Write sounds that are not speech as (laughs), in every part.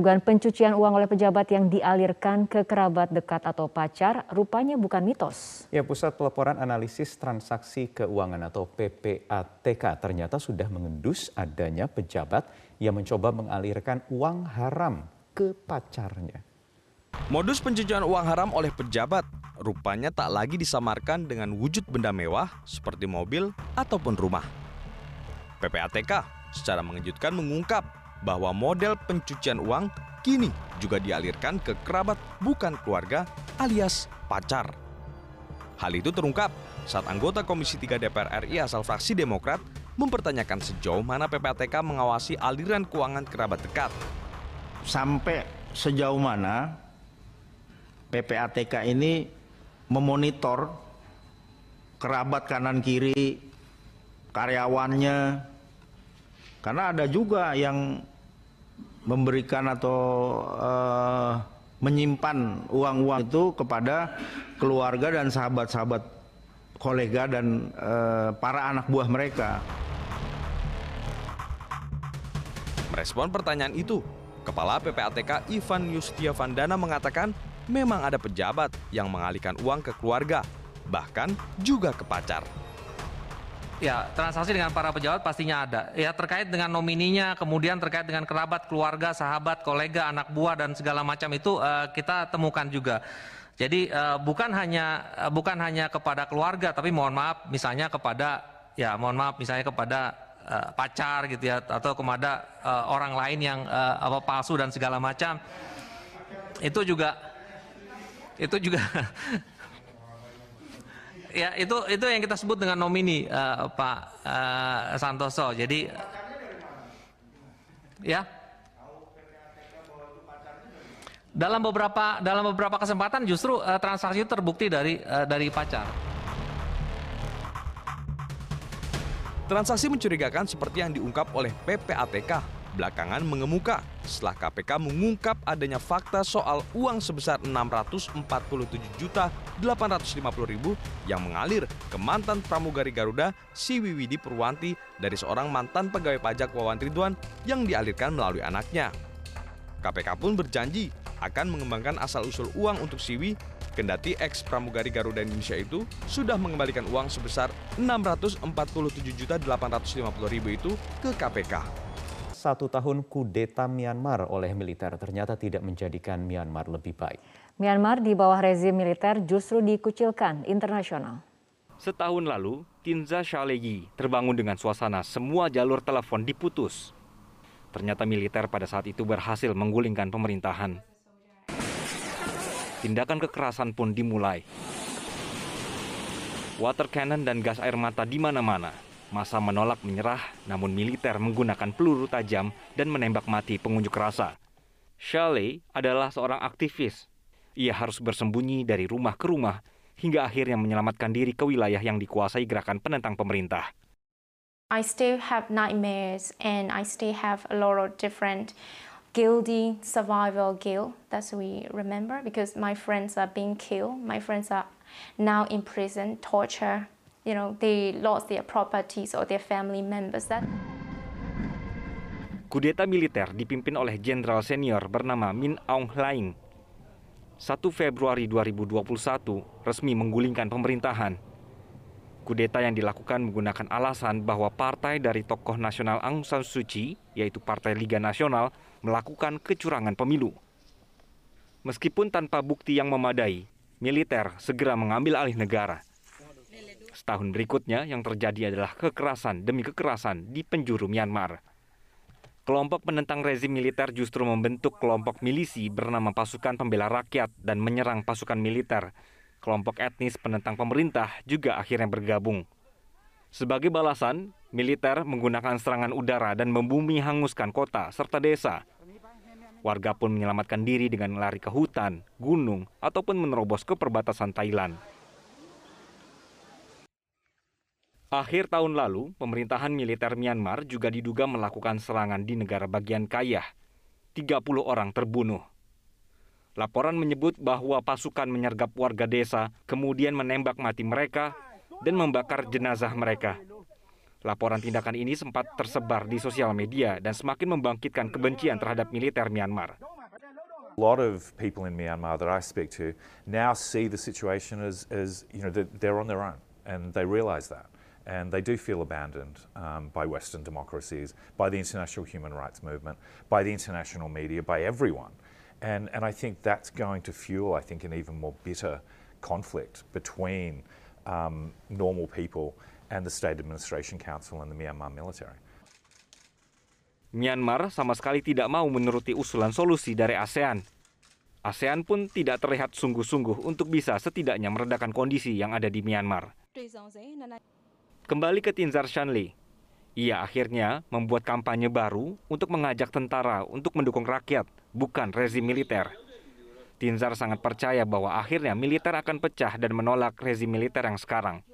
Dugaan pencucian uang oleh pejabat yang dialirkan ke kerabat dekat atau pacar rupanya bukan mitos. Ya, Pusat Pelaporan Analisis Transaksi Keuangan atau PPATK ternyata sudah mengendus adanya pejabat yang mencoba mengalirkan uang haram ke pacarnya. Modus pencucian uang haram oleh pejabat rupanya tak lagi disamarkan dengan wujud benda mewah seperti mobil ataupun rumah. PPATK secara mengejutkan mengungkap bahwa model pencucian uang kini juga dialirkan ke kerabat bukan keluarga alias pacar. Hal itu terungkap saat anggota Komisi 3 DPR RI asal fraksi Demokrat mempertanyakan sejauh mana PPATK mengawasi aliran keuangan kerabat dekat. Sampai sejauh mana PPATK ini memonitor kerabat kanan kiri karyawannya karena ada juga yang memberikan atau uh, menyimpan uang-uang itu kepada keluarga dan sahabat-sahabat kolega dan uh, para anak buah mereka. Merespon pertanyaan itu, Kepala PPATK Ivan Yustiavandana mengatakan memang ada pejabat yang mengalihkan uang ke keluarga, bahkan juga ke pacar. Ya, transaksi dengan para pejabat pastinya ada. Ya, terkait dengan nomininya, kemudian terkait dengan kerabat, keluarga, sahabat, kolega, anak buah dan segala macam itu uh, kita temukan juga. Jadi uh, bukan hanya uh, bukan hanya kepada keluarga, tapi mohon maaf misalnya kepada ya mohon maaf misalnya kepada uh, pacar gitu ya atau kepada uh, orang lain yang uh, apa palsu dan segala macam. Itu juga itu juga (laughs) ya itu itu yang kita sebut dengan nomini uh, Pak uh, Santoso. Jadi ya dalam beberapa dalam beberapa kesempatan justru uh, transaksi terbukti dari uh, dari pacar. Transaksi mencurigakan seperti yang diungkap oleh PPATK belakangan mengemuka setelah KPK mengungkap adanya fakta soal uang sebesar 647 juta 850 ribu yang mengalir ke mantan pramugari Garuda si Wiwidi Purwanti dari seorang mantan pegawai pajak Wawan Ridwan yang dialirkan melalui anaknya. KPK pun berjanji akan mengembangkan asal-usul uang untuk Siwi kendati ex pramugari Garuda Indonesia itu sudah mengembalikan uang sebesar 647 juta 850 ribu itu ke KPK satu tahun kudeta Myanmar oleh militer ternyata tidak menjadikan Myanmar lebih baik. Myanmar di bawah rezim militer justru dikucilkan internasional. Setahun lalu, Tinza Shalegi terbangun dengan suasana semua jalur telepon diputus. Ternyata militer pada saat itu berhasil menggulingkan pemerintahan. Tindakan kekerasan pun dimulai. Water cannon dan gas air mata di mana-mana Masa menolak menyerah, namun militer menggunakan peluru tajam dan menembak mati pengunjuk rasa. Shelley adalah seorang aktivis. Ia harus bersembunyi dari rumah ke rumah hingga akhirnya menyelamatkan diri ke wilayah yang dikuasai gerakan penentang pemerintah. I still have nightmares and I still have a lot of different guilty survival guilt that we remember because my friends are being killed. My friends are now in prison, torture, you know, they lost their properties or their family members. That Kudeta militer dipimpin oleh jenderal senior bernama Min Aung Hlaing. 1 Februari 2021 resmi menggulingkan pemerintahan. Kudeta yang dilakukan menggunakan alasan bahwa partai dari tokoh nasional Aung San Suu Kyi, yaitu Partai Liga Nasional, melakukan kecurangan pemilu. Meskipun tanpa bukti yang memadai, militer segera mengambil alih negara. Setahun berikutnya yang terjadi adalah kekerasan demi kekerasan di penjuru Myanmar. Kelompok penentang rezim militer justru membentuk kelompok milisi bernama Pasukan Pembela Rakyat dan menyerang pasukan militer. Kelompok etnis penentang pemerintah juga akhirnya bergabung. Sebagai balasan, militer menggunakan serangan udara dan membumi hanguskan kota serta desa. Warga pun menyelamatkan diri dengan lari ke hutan, gunung, ataupun menerobos ke perbatasan Thailand. Akhir tahun lalu, pemerintahan militer Myanmar juga diduga melakukan serangan di negara bagian kaya. 30 orang terbunuh. Laporan menyebut bahwa pasukan menyergap warga desa, kemudian menembak mati mereka dan membakar jenazah mereka. Laporan tindakan ini sempat tersebar di sosial media dan semakin membangkitkan kebencian terhadap militer Myanmar. A lot of people in Myanmar that I speak to now see the situation as you know, they're on their own and they realize that. And they do feel abandoned um, by Western democracies, by the international human rights movement, by the international media, by everyone. And, and I think that's going to fuel, I think, an even more bitter conflict between um, normal people and the State Administration Council and the Myanmar military. Myanmar sama sekali tidak mau menuruti usulan solusi dari ASEAN. ASEAN pun tidak terlihat sungguh-sungguh untuk bisa setidaknya meredakan kondisi yang ada di Myanmar. Kembali ke Tinzar Shanli, ia akhirnya membuat kampanye baru untuk mengajak tentara untuk mendukung rakyat, bukan rezim militer. Tinzar sangat percaya bahwa akhirnya militer akan pecah dan menolak rezim militer yang sekarang.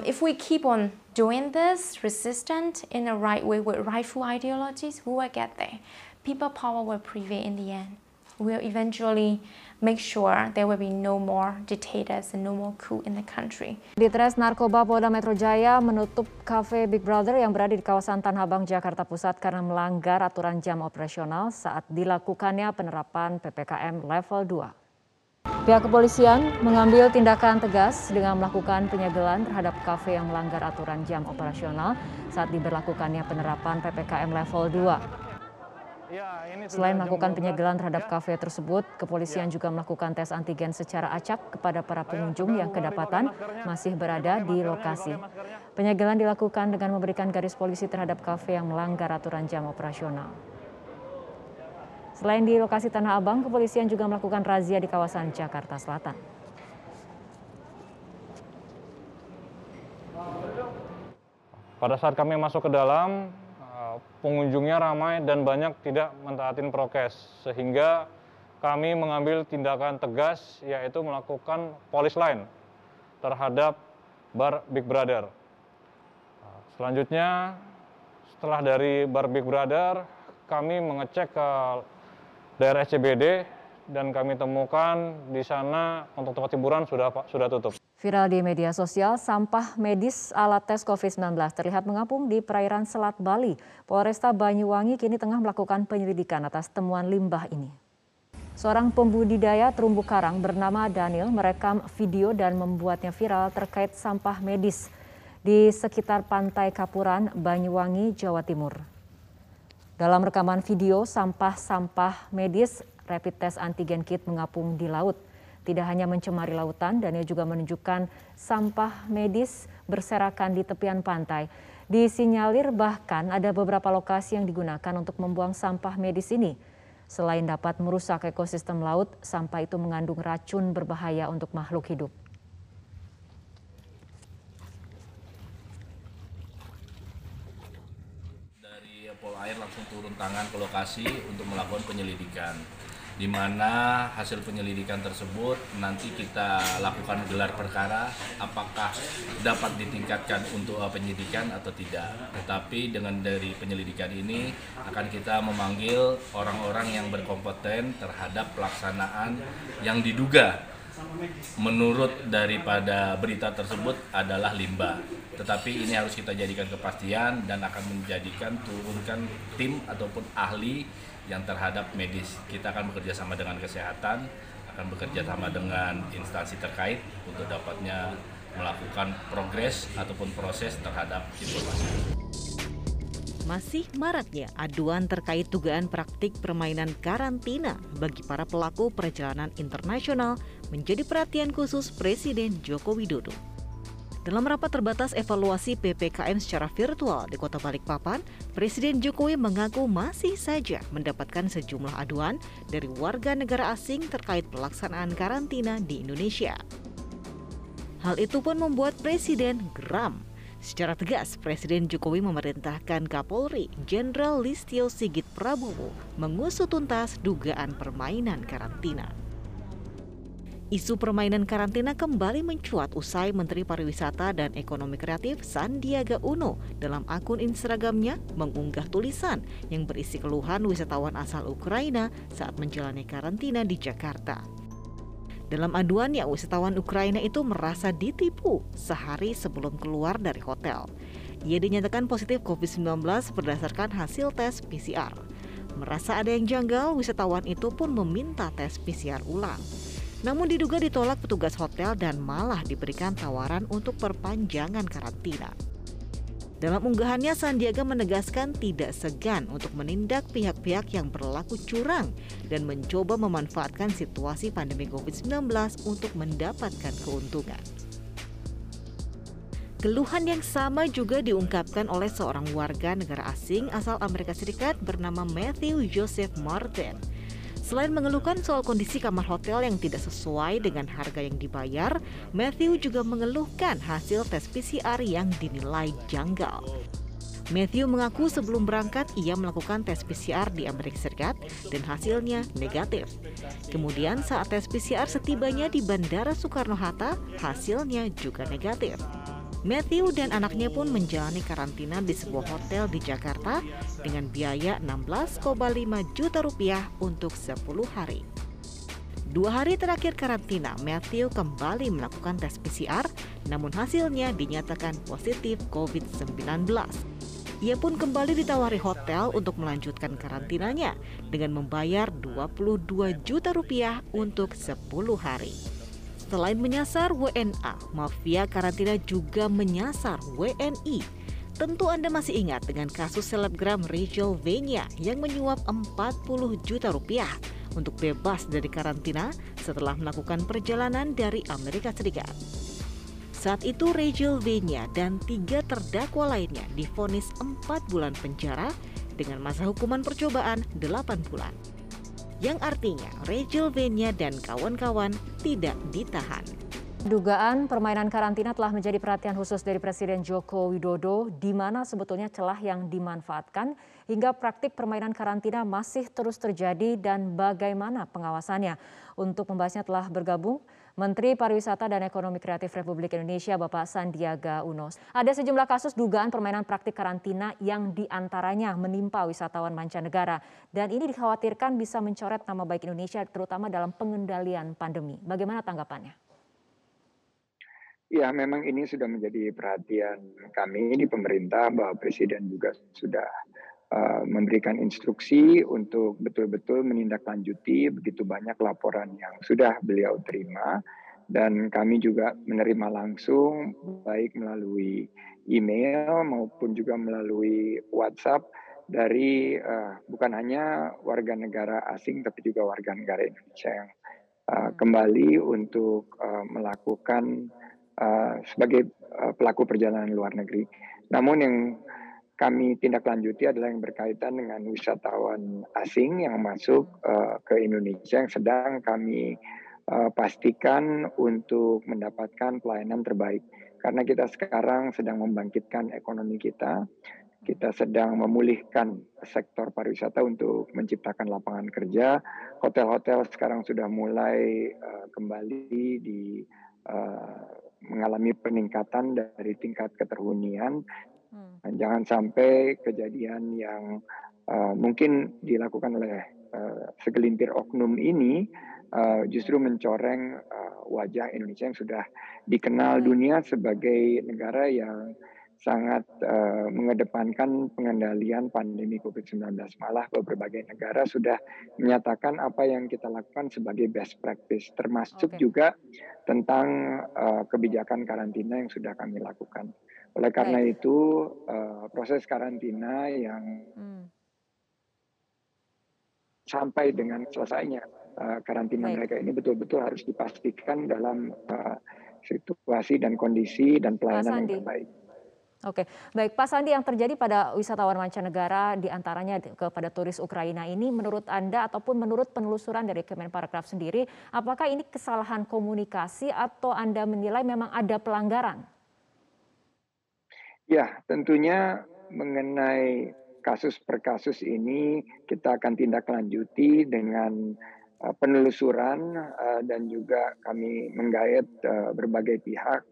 If we keep on doing this, resistant in the right way with rightful ideologies, we will get there. People power will prevail in the end. We'll eventually make sure there will be no more dictators and no more coup in the country. Ditres Narkoba Polda Metro Jaya menutup kafe Big Brother yang berada di kawasan Tanah Abang, Jakarta Pusat karena melanggar aturan jam operasional saat dilakukannya penerapan PPKM level 2. Pihak kepolisian mengambil tindakan tegas dengan melakukan penyegelan terhadap kafe yang melanggar aturan jam operasional saat diberlakukannya penerapan PPKM level 2. Selain melakukan penyegelan terhadap kafe tersebut, kepolisian juga melakukan tes antigen secara acak kepada para pengunjung yang kedapatan masih berada di lokasi. Penyegelan dilakukan dengan memberikan garis polisi terhadap kafe yang melanggar aturan jam operasional. Selain di lokasi Tanah Abang, kepolisian juga melakukan razia di kawasan Jakarta Selatan. Pada saat kami masuk ke dalam, pengunjungnya ramai dan banyak tidak mentaatin prokes, sehingga kami mengambil tindakan tegas yaitu melakukan polis line terhadap bar Big Brother. Selanjutnya, setelah dari bar Big Brother, kami mengecek ke daerah SCBD dan kami temukan di sana untuk tempat hiburan sudah sudah tutup. Viral di media sosial, sampah medis alat tes COVID-19 terlihat mengapung di perairan Selat Bali. Polresta Banyuwangi kini tengah melakukan penyelidikan atas temuan limbah ini. Seorang pembudidaya terumbu karang bernama Daniel merekam video dan membuatnya viral terkait sampah medis di sekitar pantai Kapuran, Banyuwangi, Jawa Timur. Dalam rekaman video, sampah-sampah medis rapid test antigen kit mengapung di laut. Tidak hanya mencemari lautan, Daniel juga menunjukkan sampah medis berserakan di tepian pantai. Disinyalir bahkan ada beberapa lokasi yang digunakan untuk membuang sampah medis ini. Selain dapat merusak ekosistem laut, sampah itu mengandung racun berbahaya untuk makhluk hidup. Dari Polair langsung turun tangan ke lokasi untuk melakukan penyelidikan di mana hasil penyelidikan tersebut nanti kita lakukan gelar perkara apakah dapat ditingkatkan untuk penyidikan atau tidak. Tetapi dengan dari penyelidikan ini akan kita memanggil orang-orang yang berkompeten terhadap pelaksanaan yang diduga menurut daripada berita tersebut adalah limbah. Tetapi ini harus kita jadikan kepastian dan akan menjadikan turunkan tim ataupun ahli yang terhadap medis. Kita akan bekerja sama dengan kesehatan, akan bekerja sama dengan instansi terkait untuk dapatnya melakukan progres ataupun proses terhadap informasi. Masih maraknya aduan terkait dugaan praktik permainan karantina bagi para pelaku perjalanan internasional menjadi perhatian khusus Presiden Joko Widodo. Dalam rapat terbatas evaluasi PPKM secara virtual di Kota Balikpapan, Presiden Jokowi mengaku masih saja mendapatkan sejumlah aduan dari warga negara asing terkait pelaksanaan karantina di Indonesia. Hal itu pun membuat Presiden geram. Secara tegas, Presiden Jokowi memerintahkan Kapolri Jenderal Listio Sigit Prabowo mengusut tuntas dugaan permainan karantina. Isu permainan karantina kembali mencuat usai Menteri Pariwisata dan Ekonomi Kreatif Sandiaga Uno dalam akun Instagramnya mengunggah tulisan yang berisi keluhan wisatawan asal Ukraina saat menjalani karantina di Jakarta. Dalam aduannya, wisatawan Ukraina itu merasa ditipu sehari sebelum keluar dari hotel. Ia dinyatakan positif COVID-19 berdasarkan hasil tes PCR. Merasa ada yang janggal, wisatawan itu pun meminta tes PCR ulang. Namun diduga ditolak petugas hotel dan malah diberikan tawaran untuk perpanjangan karantina. Dalam unggahannya, Sandiaga menegaskan tidak segan untuk menindak pihak-pihak yang berlaku curang dan mencoba memanfaatkan situasi pandemi COVID-19 untuk mendapatkan keuntungan. Keluhan yang sama juga diungkapkan oleh seorang warga negara asing asal Amerika Serikat bernama Matthew Joseph Martin. Selain mengeluhkan soal kondisi kamar hotel yang tidak sesuai dengan harga yang dibayar, Matthew juga mengeluhkan hasil tes PCR yang dinilai janggal. Matthew mengaku sebelum berangkat ia melakukan tes PCR di Amerika Serikat dan hasilnya negatif. Kemudian saat tes PCR setibanya di Bandara Soekarno-Hatta, hasilnya juga negatif. Matthew dan anaknya pun menjalani karantina di sebuah hotel di Jakarta dengan biaya 16,5 juta rupiah untuk 10 hari. Dua hari terakhir karantina, Matthew kembali melakukan tes PCR, namun hasilnya dinyatakan positif COVID-19. Ia pun kembali ditawari hotel untuk melanjutkan karantinanya dengan membayar 22 juta rupiah untuk 10 hari. Selain menyasar WNA, mafia karantina juga menyasar WNI. Tentu Anda masih ingat dengan kasus selebgram Rachel Venya yang menyuap 40 juta rupiah untuk bebas dari karantina setelah melakukan perjalanan dari Amerika Serikat. Saat itu Rachel Venya dan tiga terdakwa lainnya difonis 4 bulan penjara dengan masa hukuman percobaan 8 bulan yang artinya Rachel Venya dan kawan-kawan tidak ditahan. Dugaan permainan karantina telah menjadi perhatian khusus dari Presiden Joko Widodo, di mana sebetulnya celah yang dimanfaatkan hingga praktik permainan karantina masih terus terjadi dan bagaimana pengawasannya. Untuk membahasnya telah bergabung Menteri Pariwisata dan Ekonomi Kreatif Republik Indonesia Bapak Sandiaga Uno. Ada sejumlah kasus dugaan permainan praktik karantina yang di antaranya menimpa wisatawan mancanegara dan ini dikhawatirkan bisa mencoret nama baik Indonesia terutama dalam pengendalian pandemi. Bagaimana tanggapannya? Ya, memang ini sudah menjadi perhatian kami di pemerintah bahwa Presiden juga sudah uh, memberikan instruksi untuk betul-betul menindaklanjuti begitu banyak laporan yang sudah beliau terima dan kami juga menerima langsung baik melalui email maupun juga melalui WhatsApp dari uh, bukan hanya warga negara asing tapi juga warga negara Indonesia yang uh, kembali untuk uh, melakukan uh, sebagai uh, pelaku perjalanan luar negeri. Namun yang kami tindak lanjuti adalah yang berkaitan dengan wisatawan asing yang masuk uh, ke Indonesia yang sedang kami uh, pastikan untuk mendapatkan pelayanan terbaik. Karena kita sekarang sedang membangkitkan ekonomi kita, kita sedang memulihkan sektor pariwisata untuk menciptakan lapangan kerja. Hotel-hotel sekarang sudah mulai uh, kembali di uh, mengalami peningkatan dari tingkat keterhunian Hmm. Jangan sampai kejadian yang uh, mungkin dilakukan oleh uh, segelintir oknum ini uh, justru mencoreng uh, wajah Indonesia yang sudah dikenal hmm. dunia sebagai negara yang sangat uh, mengedepankan pengendalian pandemi COVID-19. Malah berbagai negara sudah menyatakan apa yang kita lakukan sebagai best practice, termasuk okay. juga tentang uh, kebijakan karantina yang sudah kami lakukan. Oleh karena Baik. itu uh, proses karantina yang hmm. sampai dengan selesainya uh, karantina Baik. mereka ini betul-betul harus dipastikan dalam uh, situasi dan kondisi dan pelayanan yang terbaik. Oke, baik Pak Sandi yang terjadi pada wisatawan mancanegara di antaranya kepada turis Ukraina ini menurut Anda ataupun menurut penelusuran dari Kemenparekraf sendiri, apakah ini kesalahan komunikasi atau Anda menilai memang ada pelanggaran? Ya, tentunya mengenai kasus per kasus ini kita akan tindak lanjuti dengan uh, penelusuran uh, dan juga kami menggait uh, berbagai pihak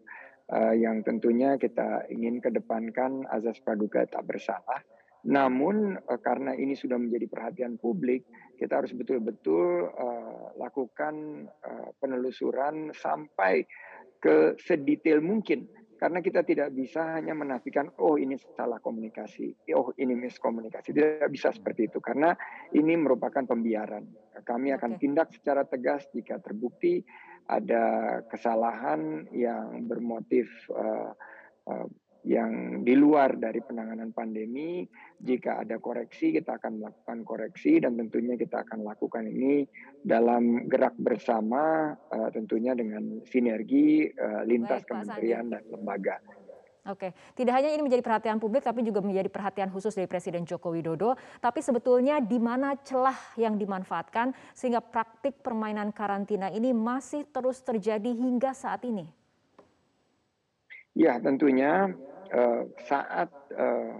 yang tentunya kita ingin kedepankan azas praduga tak bersalah. Namun karena ini sudah menjadi perhatian publik, kita harus betul-betul lakukan penelusuran sampai ke sedetail mungkin karena kita tidak bisa hanya menafikan oh ini salah komunikasi, oh ini miskomunikasi. Tidak bisa seperti itu karena ini merupakan pembiaran. Kami akan tindak secara tegas jika terbukti ada kesalahan yang bermotif uh, uh, yang di luar dari penanganan pandemi. Jika ada koreksi, kita akan melakukan koreksi dan tentunya kita akan lakukan ini dalam gerak bersama, uh, tentunya dengan sinergi uh, lintas Baik, kementerian dan lembaga. Oke, tidak hanya ini menjadi perhatian publik, tapi juga menjadi perhatian khusus dari Presiden Joko Widodo. Tapi sebetulnya di mana celah yang dimanfaatkan sehingga praktik permainan karantina ini masih terus terjadi hingga saat ini? Ya, tentunya saat uh,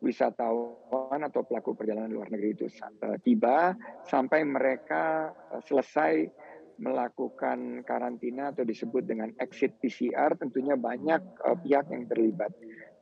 wisatawan atau pelaku perjalanan luar negeri itu uh, tiba sampai mereka selesai melakukan karantina atau disebut dengan exit PCR tentunya banyak uh, pihak yang terlibat.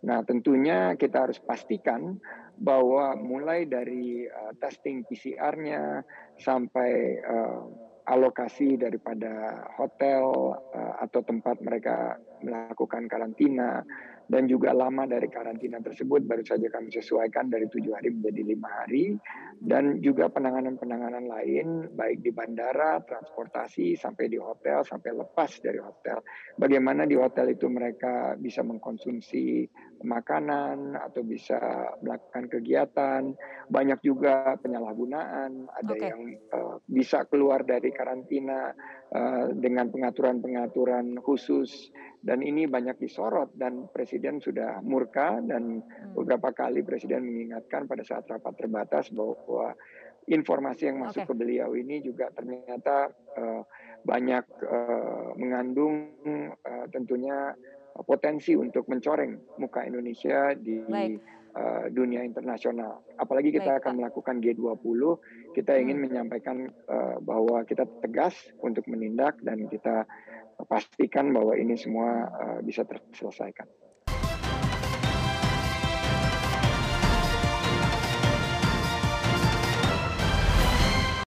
Nah, tentunya kita harus pastikan bahwa mulai dari uh, testing PCR-nya sampai uh, alokasi daripada hotel uh, atau tempat mereka melakukan karantina dan juga lama dari karantina tersebut baru saja kami sesuaikan dari tujuh hari menjadi lima hari dan juga penanganan-penanganan lain baik di bandara, transportasi sampai di hotel sampai lepas dari hotel. Bagaimana di hotel itu mereka bisa mengkonsumsi makanan atau bisa melakukan kegiatan. Banyak juga penyalahgunaan, ada okay. yang uh, bisa keluar dari karantina uh, dengan pengaturan-pengaturan khusus dan ini banyak disorot dan presiden sudah murka dan hmm. beberapa kali presiden mengingatkan pada saat rapat terbatas bahwa informasi yang masuk okay. ke beliau ini juga ternyata uh, banyak uh, mengandung uh, tentunya potensi untuk mencoreng muka Indonesia di uh, dunia internasional. Apalagi kita Baik, akan Pak. melakukan G20, kita ingin hmm. menyampaikan uh, bahwa kita tegas untuk menindak dan kita pastikan bahwa ini semua uh, bisa terselesaikan.